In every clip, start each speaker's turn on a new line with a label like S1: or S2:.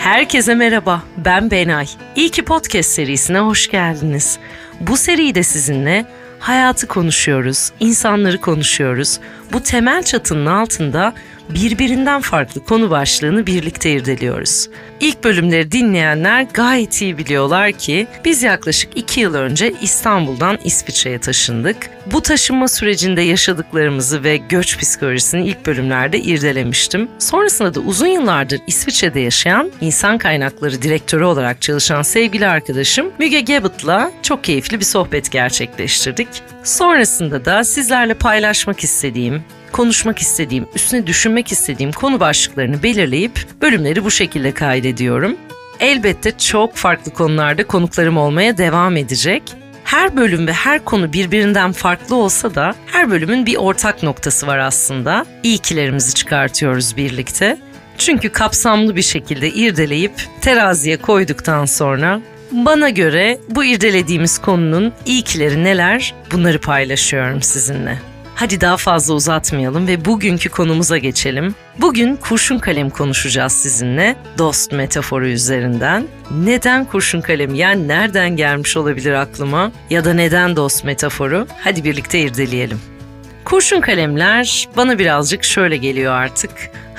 S1: Herkese merhaba, ben Benay. İyi ki Podcast serisine hoş geldiniz. Bu seride sizinle hayatı konuşuyoruz, insanları konuşuyoruz. Bu temel çatının altında birbirinden farklı konu başlığını birlikte irdeliyoruz. İlk bölümleri dinleyenler gayet iyi biliyorlar ki biz yaklaşık iki yıl önce İstanbul'dan İsviçre'ye taşındık. Bu taşınma sürecinde yaşadıklarımızı ve göç psikolojisini ilk bölümlerde irdelemiştim. Sonrasında da uzun yıllardır İsviçre'de yaşayan insan kaynakları direktörü olarak çalışan sevgili arkadaşım Müge Gebet'la çok keyifli bir sohbet gerçekleştirdik. Sonrasında da sizlerle paylaşmak istediğim, konuşmak istediğim, üstüne düşünmek istediğim konu başlıklarını belirleyip bölümleri bu şekilde kaydediyorum. Elbette çok farklı konularda konuklarım olmaya devam edecek. Her bölüm ve her konu birbirinden farklı olsa da her bölümün bir ortak noktası var aslında. İyikilerimizi çıkartıyoruz birlikte. Çünkü kapsamlı bir şekilde irdeleyip teraziye koyduktan sonra bana göre bu irdelediğimiz konunun iyikileri neler bunları paylaşıyorum sizinle. Hadi daha fazla uzatmayalım ve bugünkü konumuza geçelim. Bugün kurşun kalem konuşacağız sizinle dost metaforu üzerinden. Neden kurşun kalem yani nereden gelmiş olabilir aklıma ya da neden dost metaforu? Hadi birlikte irdeleyelim. Kurşun kalemler bana birazcık şöyle geliyor artık.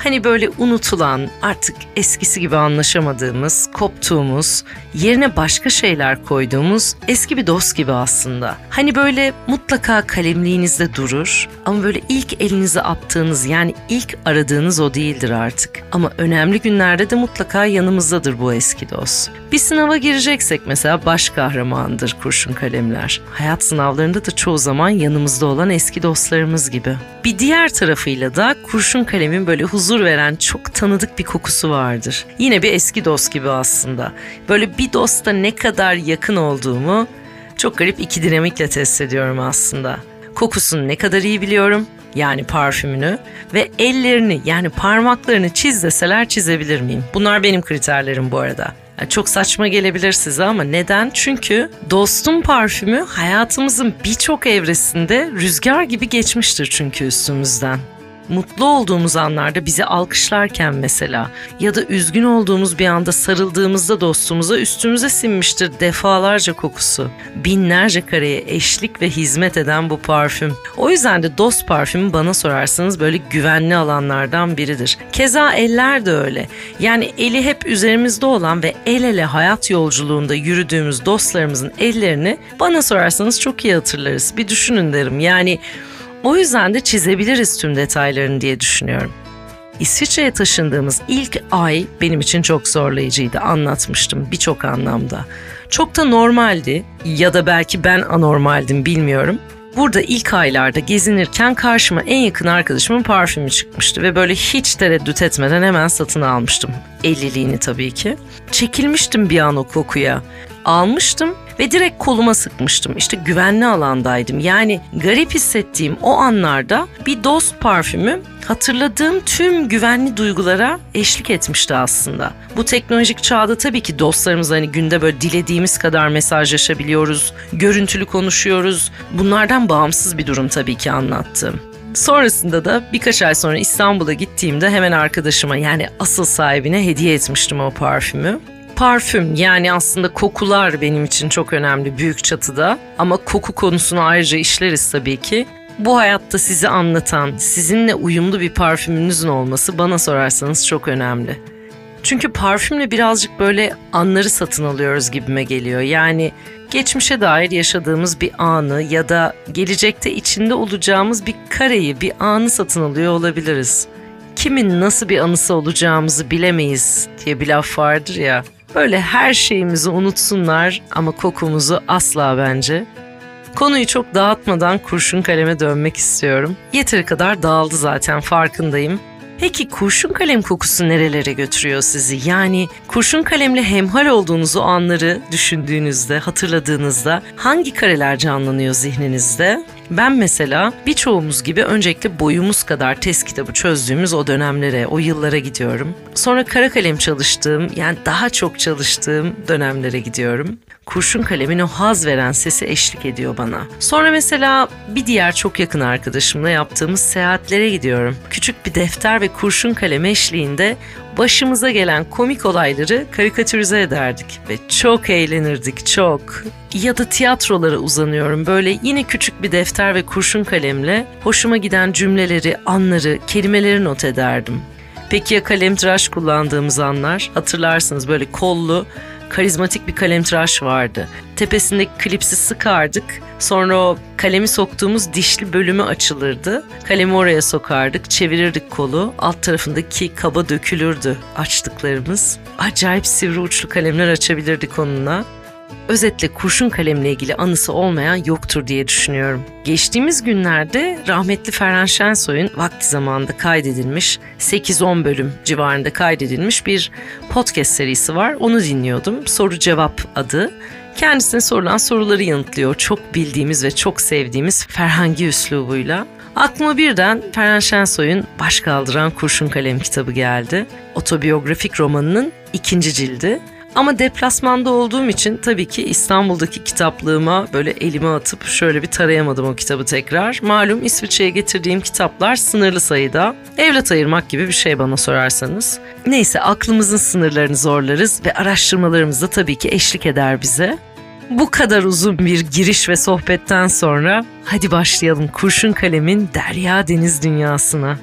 S1: Hani böyle unutulan, artık eskisi gibi anlaşamadığımız, koptuğumuz, yerine başka şeyler koyduğumuz eski bir dost gibi aslında. Hani böyle mutlaka kalemliğinizde durur ama böyle ilk elinize attığınız yani ilk aradığınız o değildir artık. Ama önemli günlerde de mutlaka yanımızdadır bu eski dost. Bir sınava gireceksek mesela baş kahramandır kurşun kalemler. Hayat sınavlarında da çoğu zaman yanımızda olan eski dostlarımız gibi. Bir diğer tarafıyla da kurşun kalemin böyle huzur veren çok tanıdık bir kokusu vardır. Yine bir eski dost gibi aslında. Böyle bir dosta ne kadar yakın olduğumu çok garip iki dinamikle test ediyorum aslında. Kokusunu ne kadar iyi biliyorum yani parfümünü ve ellerini yani parmaklarını çiz deseler çizebilir miyim? Bunlar benim kriterlerim bu arada. Yani çok saçma gelebilir size ama neden? Çünkü dostum parfümü hayatımızın birçok evresinde rüzgar gibi geçmiştir çünkü üstümüzden mutlu olduğumuz anlarda bizi alkışlarken mesela ya da üzgün olduğumuz bir anda sarıldığımızda dostumuza üstümüze sinmiştir defalarca kokusu. Binlerce kareye eşlik ve hizmet eden bu parfüm. O yüzden de dost parfümü bana sorarsanız böyle güvenli alanlardan biridir. Keza eller de öyle. Yani eli hep üzerimizde olan ve el ele hayat yolculuğunda yürüdüğümüz dostlarımızın ellerini bana sorarsanız çok iyi hatırlarız. Bir düşünün derim. Yani o yüzden de çizebiliriz tüm detaylarını diye düşünüyorum. İsviçre'ye taşındığımız ilk ay benim için çok zorlayıcıydı. Anlatmıştım birçok anlamda. Çok da normaldi ya da belki ben anormaldim bilmiyorum. Burada ilk aylarda gezinirken karşıma en yakın arkadaşımın parfümü çıkmıştı ve böyle hiç tereddüt etmeden hemen satın almıştım. 50'liğini tabii ki. Çekilmiştim bir an o kokuya. Almıştım ve direkt koluma sıkmıştım. İşte güvenli alandaydım. Yani garip hissettiğim o anlarda bir dost parfümü hatırladığım tüm güvenli duygulara eşlik etmişti aslında. Bu teknolojik çağda tabii ki dostlarımız hani günde böyle dilediğimiz kadar mesajlaşabiliyoruz, görüntülü konuşuyoruz. Bunlardan bağımsız bir durum tabii ki anlattım. Sonrasında da birkaç ay sonra İstanbul'a gittiğimde hemen arkadaşıma yani asıl sahibine hediye etmiştim o parfümü parfüm yani aslında kokular benim için çok önemli büyük çatıda ama koku konusunu ayrıca işleriz tabii ki. Bu hayatta sizi anlatan, sizinle uyumlu bir parfümünüzün olması bana sorarsanız çok önemli. Çünkü parfümle birazcık böyle anları satın alıyoruz gibime geliyor. Yani geçmişe dair yaşadığımız bir anı ya da gelecekte içinde olacağımız bir kareyi, bir anı satın alıyor olabiliriz. Kimin nasıl bir anısı olacağımızı bilemeyiz diye bir laf vardır ya. Böyle her şeyimizi unutsunlar ama kokumuzu asla bence. Konuyu çok dağıtmadan kurşun kaleme dönmek istiyorum. Yeteri kadar dağıldı zaten farkındayım. Peki kurşun kalem kokusu nerelere götürüyor sizi? Yani kurşun kalemle hemhal olduğunuz o anları düşündüğünüzde, hatırladığınızda hangi kareler canlanıyor zihninizde? Ben mesela birçoğumuz gibi öncelikle boyumuz kadar test kitabı çözdüğümüz o dönemlere, o yıllara gidiyorum. Sonra kara kalem çalıştığım, yani daha çok çalıştığım dönemlere gidiyorum. Kurşun kalemin o haz veren sesi eşlik ediyor bana. Sonra mesela bir diğer çok yakın arkadaşımla yaptığımız seyahatlere gidiyorum. Küçük bir defter ve kurşun kalem eşliğinde başımıza gelen komik olayları karikatürize ederdik ve çok eğlenirdik çok. Ya da tiyatrolara uzanıyorum böyle yine küçük bir defter ve kurşun kalemle hoşuma giden cümleleri, anları, kelimeleri not ederdim. Peki ya kalemtıraş kullandığımız anlar? Hatırlarsınız böyle kollu, karizmatik bir kalemtıraş vardı. Tepesindeki klipsi sıkardık. Sonra o kalemi soktuğumuz dişli bölümü açılırdı. Kalemi oraya sokardık, çevirirdik kolu. Alt tarafındaki kaba dökülürdü açtıklarımız. Acayip sivri uçlu kalemler açabilirdik onunla. Özetle kurşun kalemle ilgili anısı olmayan yoktur diye düşünüyorum. Geçtiğimiz günlerde rahmetli Ferhan Şensoy'un vakti zamanında kaydedilmiş 8-10 bölüm civarında kaydedilmiş bir podcast serisi var. Onu dinliyordum. Soru cevap adı. Kendisine sorulan soruları yanıtlıyor. Çok bildiğimiz ve çok sevdiğimiz Ferhangi üslubuyla. Aklıma birden Ferhan Şensoy'un Baş Kaldıran Kurşun Kalem kitabı geldi. Otobiyografik romanının ikinci cildi. Ama deplasmanda olduğum için tabii ki İstanbul'daki kitaplığıma böyle elime atıp şöyle bir tarayamadım o kitabı tekrar. Malum İsviçre'ye getirdiğim kitaplar sınırlı sayıda. Evlat ayırmak gibi bir şey bana sorarsanız. Neyse aklımızın sınırlarını zorlarız ve araştırmalarımız da tabii ki eşlik eder bize. Bu kadar uzun bir giriş ve sohbetten sonra hadi başlayalım kurşun kalemin derya deniz dünyasına.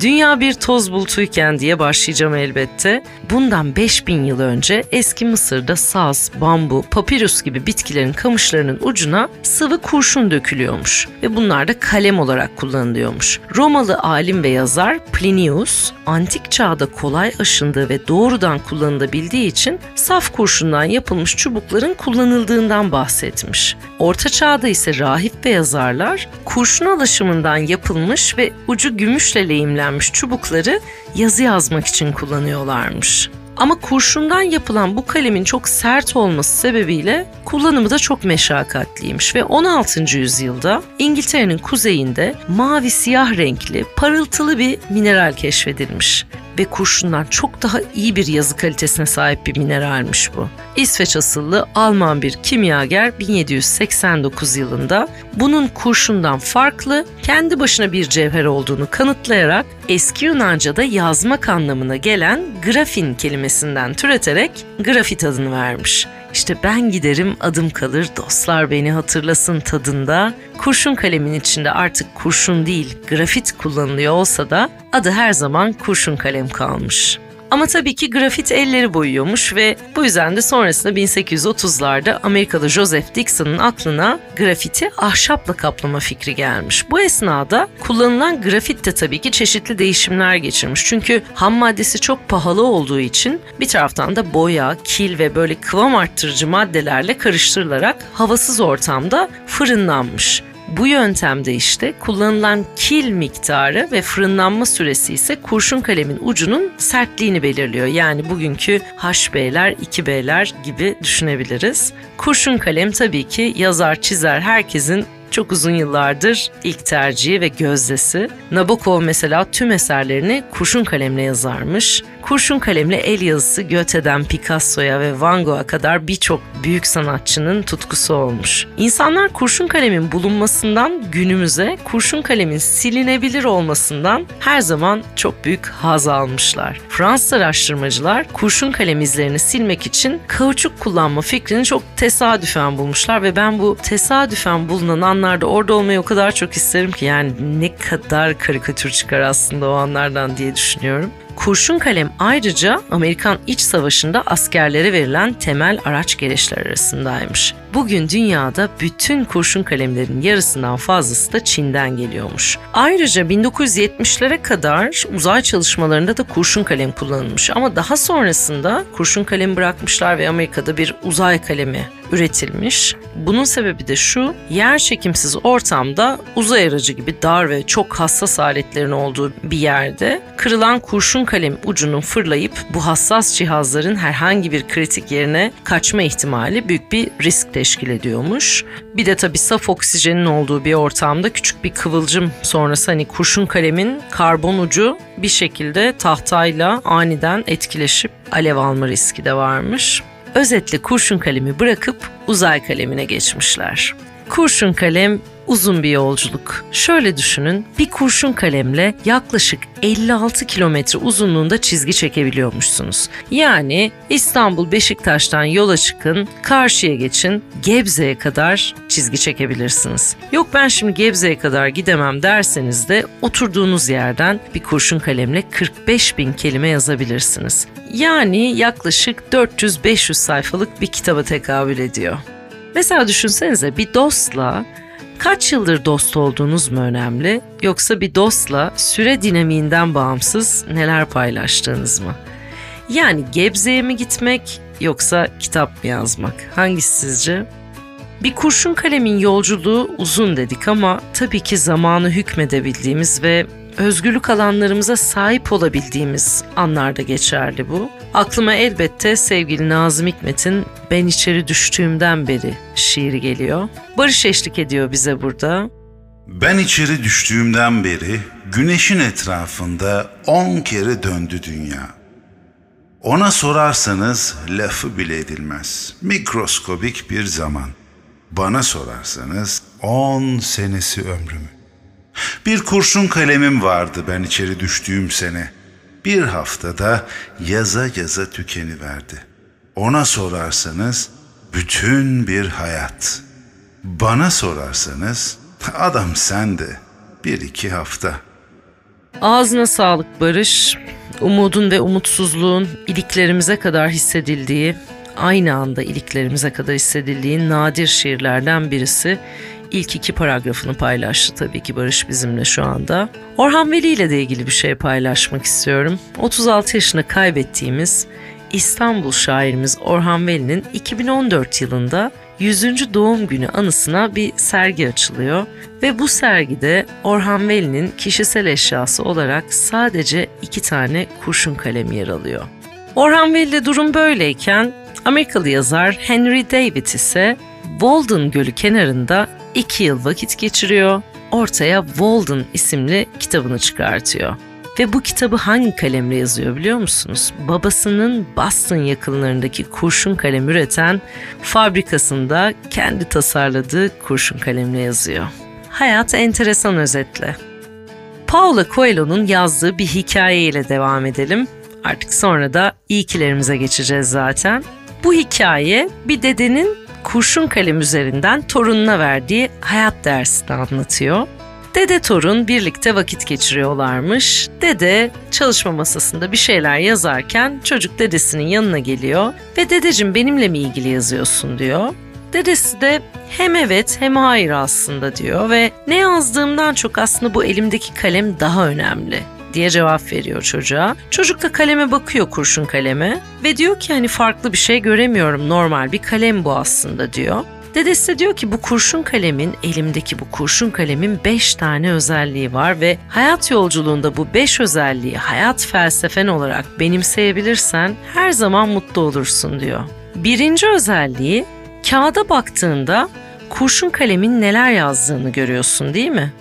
S1: Dünya bir toz bulutuyken diye başlayacağım elbette. Bundan 5000 yıl önce eski Mısır'da saz, bambu, papirüs gibi bitkilerin kamışlarının ucuna sıvı kurşun dökülüyormuş ve bunlar da kalem olarak kullanılıyormuş. Romalı alim ve yazar Plinius, antik çağda kolay aşındığı ve doğrudan kullanılabildiği için saf kurşundan yapılmış çubukların kullanıldığından bahsetmiş. Orta çağda ise rahip ve yazarlar kurşun alaşımından yapılmış ve ucu gümüşle lehimlenmiş çubukları yazı yazmak için kullanıyorlarmış. Ama kurşundan yapılan bu kalemin çok sert olması sebebiyle kullanımı da çok meşakkatliymiş ve 16. yüzyılda İngiltere'nin kuzeyinde mavi siyah renkli parıltılı bir mineral keşfedilmiş ve kurşundan çok daha iyi bir yazı kalitesine sahip bir mineralmiş bu. İsveç asıllı Alman bir kimyager 1789 yılında bunun kurşundan farklı, kendi başına bir cevher olduğunu kanıtlayarak eski Yunanca'da yazmak anlamına gelen grafin kelimesinden türeterek grafit adını vermiş. İşte ben giderim adım kalır dostlar beni hatırlasın tadında kurşun kalemin içinde artık kurşun değil grafit kullanılıyor olsa da adı her zaman kurşun kalem kalmış. Ama tabii ki grafit elleri boyuyormuş ve bu yüzden de sonrasında 1830'larda Amerikalı Joseph Dixon'ın aklına grafiti ahşapla kaplama fikri gelmiş. Bu esnada kullanılan grafit de tabii ki çeşitli değişimler geçirmiş. Çünkü ham maddesi çok pahalı olduğu için bir taraftan da boya, kil ve böyle kıvam arttırıcı maddelerle karıştırılarak havasız ortamda fırınlanmış. Bu yöntemde işte kullanılan kil miktarı ve fırınlanma süresi ise kurşun kalemin ucunun sertliğini belirliyor. Yani bugünkü HB'ler, 2B'ler gibi düşünebiliriz. Kurşun kalem tabii ki yazar, çizer herkesin çok uzun yıllardır ilk tercihi ve gözdesi. Nabokov mesela tüm eserlerini kurşun kalemle yazarmış. Kurşun kalemle el yazısı Goethe'den Picasso'ya ve Van Gogh'a kadar birçok büyük sanatçının tutkusu olmuş. İnsanlar kurşun kalemin bulunmasından günümüze kurşun kalemin silinebilir olmasından her zaman çok büyük haz almışlar. Fransız araştırmacılar kurşun kalem izlerini silmek için kauçuk kullanma fikrini çok tesadüfen bulmuşlar ve ben bu tesadüfen bulunan anlarda orada olmayı o kadar çok isterim ki yani ne kadar karikatür çıkar aslında o anlardan diye düşünüyorum. Kurşun kalem ayrıca Amerikan İç Savaşı'nda askerlere verilen temel araç gereçler arasındaymış. Bugün dünyada bütün kurşun kalemlerin yarısından fazlası da Çin'den geliyormuş. Ayrıca 1970'lere kadar uzay çalışmalarında da kurşun kalem kullanılmış ama daha sonrasında kurşun kalem bırakmışlar ve Amerika'da bir uzay kalemi üretilmiş. Bunun sebebi de şu, yer çekimsiz ortamda uzay aracı gibi dar ve çok hassas aletlerin olduğu bir yerde kırılan kurşun kalem ucunun fırlayıp bu hassas cihazların herhangi bir kritik yerine kaçma ihtimali büyük bir risk teşkil ediyormuş. Bir de tabii saf oksijenin olduğu bir ortamda küçük bir kıvılcım sonrası hani kurşun kalemin karbon ucu bir şekilde tahtayla aniden etkileşip alev alma riski de varmış. özetle kurşun kalemi bırakıp uzay kalemine geçmişler. Kurşun kalem uzun bir yolculuk. Şöyle düşünün, bir kurşun kalemle yaklaşık 56 kilometre uzunluğunda çizgi çekebiliyormuşsunuz. Yani İstanbul Beşiktaş'tan yola çıkın, karşıya geçin, Gebze'ye kadar çizgi çekebilirsiniz. Yok ben şimdi Gebze'ye kadar gidemem derseniz de oturduğunuz yerden bir kurşun kalemle 45 bin kelime yazabilirsiniz. Yani yaklaşık 400-500 sayfalık bir kitaba tekabül ediyor. Mesela düşünsenize bir dostla kaç yıldır dost olduğunuz mu önemli yoksa bir dostla süre dinamiğinden bağımsız neler paylaştığınız mı? Yani Gebze'ye mi gitmek yoksa kitap mı yazmak? Hangisi sizce? Bir kurşun kalemin yolculuğu uzun dedik ama tabii ki zamanı hükmedebildiğimiz ve özgürlük alanlarımıza sahip olabildiğimiz anlarda geçerli bu. Aklıma elbette sevgili Nazım Hikmet'in Ben içeri düştüğümden beri şiiri geliyor. Barış eşlik ediyor bize burada.
S2: Ben içeri düştüğümden beri güneşin etrafında on kere döndü dünya. Ona sorarsanız lafı bile edilmez. Mikroskobik bir zaman. Bana sorarsanız on senesi ömrümü. Bir kurşun kalemim vardı ben içeri düştüğüm sene. Bir haftada yaza yaza tükeniverdi. Ona sorarsanız bütün bir hayat. Bana sorarsanız adam sen de bir iki hafta.
S1: Ağzına sağlık Barış. Umudun ve umutsuzluğun iliklerimize kadar hissedildiği, aynı anda iliklerimize kadar hissedildiği nadir şiirlerden birisi ilk iki paragrafını paylaştı tabii ki Barış bizimle şu anda. Orhan Veli ile de ilgili bir şey paylaşmak istiyorum. 36 yaşında kaybettiğimiz İstanbul şairimiz Orhan Veli'nin 2014 yılında 100. doğum günü anısına bir sergi açılıyor ve bu sergide Orhan Veli'nin kişisel eşyası olarak sadece iki tane kurşun kalem yer alıyor. Orhan Veli'de durum böyleyken Amerikalı yazar Henry David ise Walden Gölü kenarında iki yıl vakit geçiriyor, ortaya Walden isimli kitabını çıkartıyor. Ve bu kitabı hangi kalemle yazıyor biliyor musunuz? Babasının Boston yakınlarındaki kurşun kalem üreten fabrikasında kendi tasarladığı kurşun kalemle yazıyor. Hayat enteresan özetle. Paulo Coelho'nun yazdığı bir hikayeyle devam edelim. Artık sonra da iyikilerimize geçeceğiz zaten. Bu hikaye bir dedenin kurşun kalem üzerinden torununa verdiği hayat dersini anlatıyor. Dede torun birlikte vakit geçiriyorlarmış. Dede çalışma masasında bir şeyler yazarken çocuk dedesinin yanına geliyor ve dedeciğim benimle mi ilgili yazıyorsun diyor. Dedesi de hem evet hem hayır aslında diyor ve ne yazdığımdan çok aslında bu elimdeki kalem daha önemli diye cevap veriyor çocuğa. Çocuk da kaleme bakıyor kurşun kaleme ve diyor ki hani farklı bir şey göremiyorum normal bir kalem bu aslında diyor. Dedesi de diyor ki bu kurşun kalemin, elimdeki bu kurşun kalemin 5 tane özelliği var ve hayat yolculuğunda bu 5 özelliği hayat felsefen olarak benimseyebilirsen her zaman mutlu olursun diyor. Birinci özelliği kağıda baktığında kurşun kalemin neler yazdığını görüyorsun değil mi?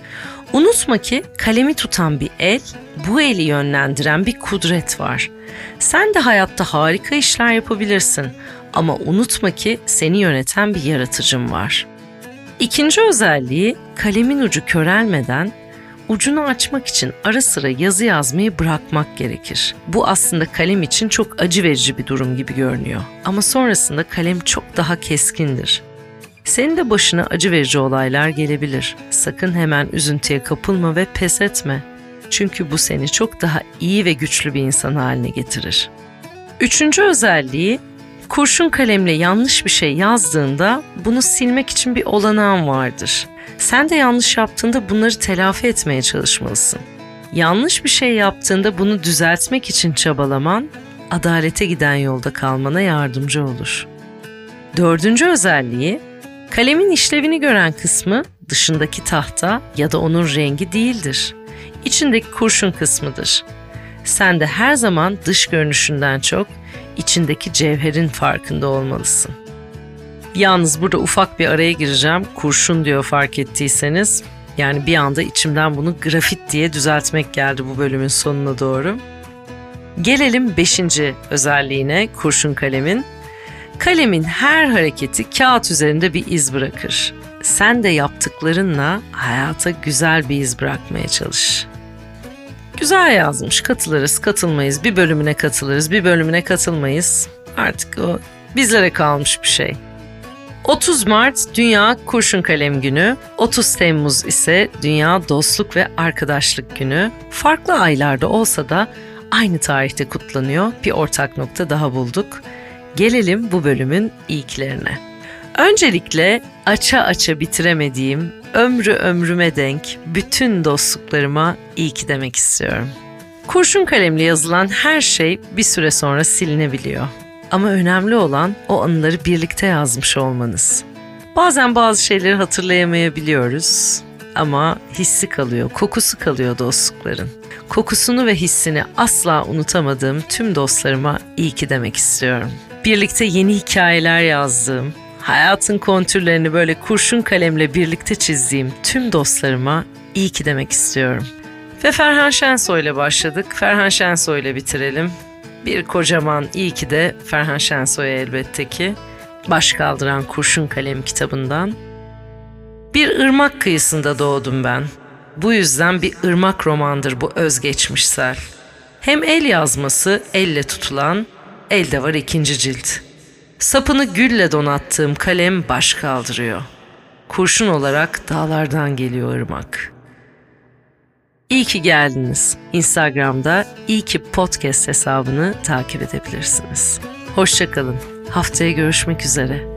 S1: Unutma ki kalemi tutan bir el, bu eli yönlendiren bir kudret var. Sen de hayatta harika işler yapabilirsin ama unutma ki seni yöneten bir yaratıcın var. İkinci özelliği kalemin ucu körelmeden ucunu açmak için ara sıra yazı yazmayı bırakmak gerekir. Bu aslında kalem için çok acı verici bir durum gibi görünüyor. Ama sonrasında kalem çok daha keskindir. Senin de başına acı verici olaylar gelebilir. Sakın hemen üzüntüye kapılma ve pes etme. Çünkü bu seni çok daha iyi ve güçlü bir insan haline getirir. Üçüncü özelliği kurşun kalemle yanlış bir şey yazdığında bunu silmek için bir olanağın vardır. Sen de yanlış yaptığında bunları telafi etmeye çalışmalısın. Yanlış bir şey yaptığında bunu düzeltmek için çabalaman, adalete giden yolda kalmana yardımcı olur. Dördüncü özelliği, kalemin işlevini gören kısmı dışındaki tahta ya da onun rengi değildir. İçindeki kurşun kısmıdır. Sen de her zaman dış görünüşünden çok içindeki cevherin farkında olmalısın. Yalnız burada ufak bir araya gireceğim. Kurşun diyor fark ettiyseniz. Yani bir anda içimden bunu grafit diye düzeltmek geldi bu bölümün sonuna doğru. Gelelim beşinci özelliğine kurşun kalemin. Kalemin her hareketi kağıt üzerinde bir iz bırakır. Sen de yaptıklarınla hayata güzel bir iz bırakmaya çalış. Güzel yazmış. Katılırız, katılmayız. Bir bölümüne katılırız, bir bölümüne katılmayız. Artık o bizlere kalmış bir şey. 30 Mart Dünya Kurşun Kalem Günü, 30 Temmuz ise Dünya Dostluk ve Arkadaşlık Günü. Farklı aylarda olsa da aynı tarihte kutlanıyor. Bir ortak nokta daha bulduk. Gelelim bu bölümün ilklerine. Öncelikle aça aça bitiremediğim, ömrü ömrüme denk bütün dostluklarıma iyi ki demek istiyorum. Kurşun kalemle yazılan her şey bir süre sonra silinebiliyor. Ama önemli olan o anıları birlikte yazmış olmanız. Bazen bazı şeyleri hatırlayamayabiliyoruz ama hissi kalıyor, kokusu kalıyor dostlukların. Kokusunu ve hissini asla unutamadığım tüm dostlarıma iyi ki demek istiyorum. Birlikte yeni hikayeler yazdığım, hayatın kontürlerini böyle kurşun kalemle birlikte çizdiğim tüm dostlarıma iyi ki demek istiyorum. Ve Ferhan Şensoy ile başladık. Ferhan Şensoy ile bitirelim. Bir kocaman iyi ki de Ferhan Şensoy'a elbette ki. Baş kaldıran Kurşun Kalem kitabından. Bir ırmak kıyısında doğdum ben. Bu yüzden bir ırmak romandır bu özgeçmişsel. Hem el yazması elle tutulan, elde var ikinci cilt. Sapını gülle donattığım kalem baş kaldırıyor. Kurşun olarak dağlardan geliyor ırmak. İyi ki geldiniz. Instagram'da iyi ki podcast hesabını takip edebilirsiniz. Hoşçakalın. Haftaya görüşmek üzere.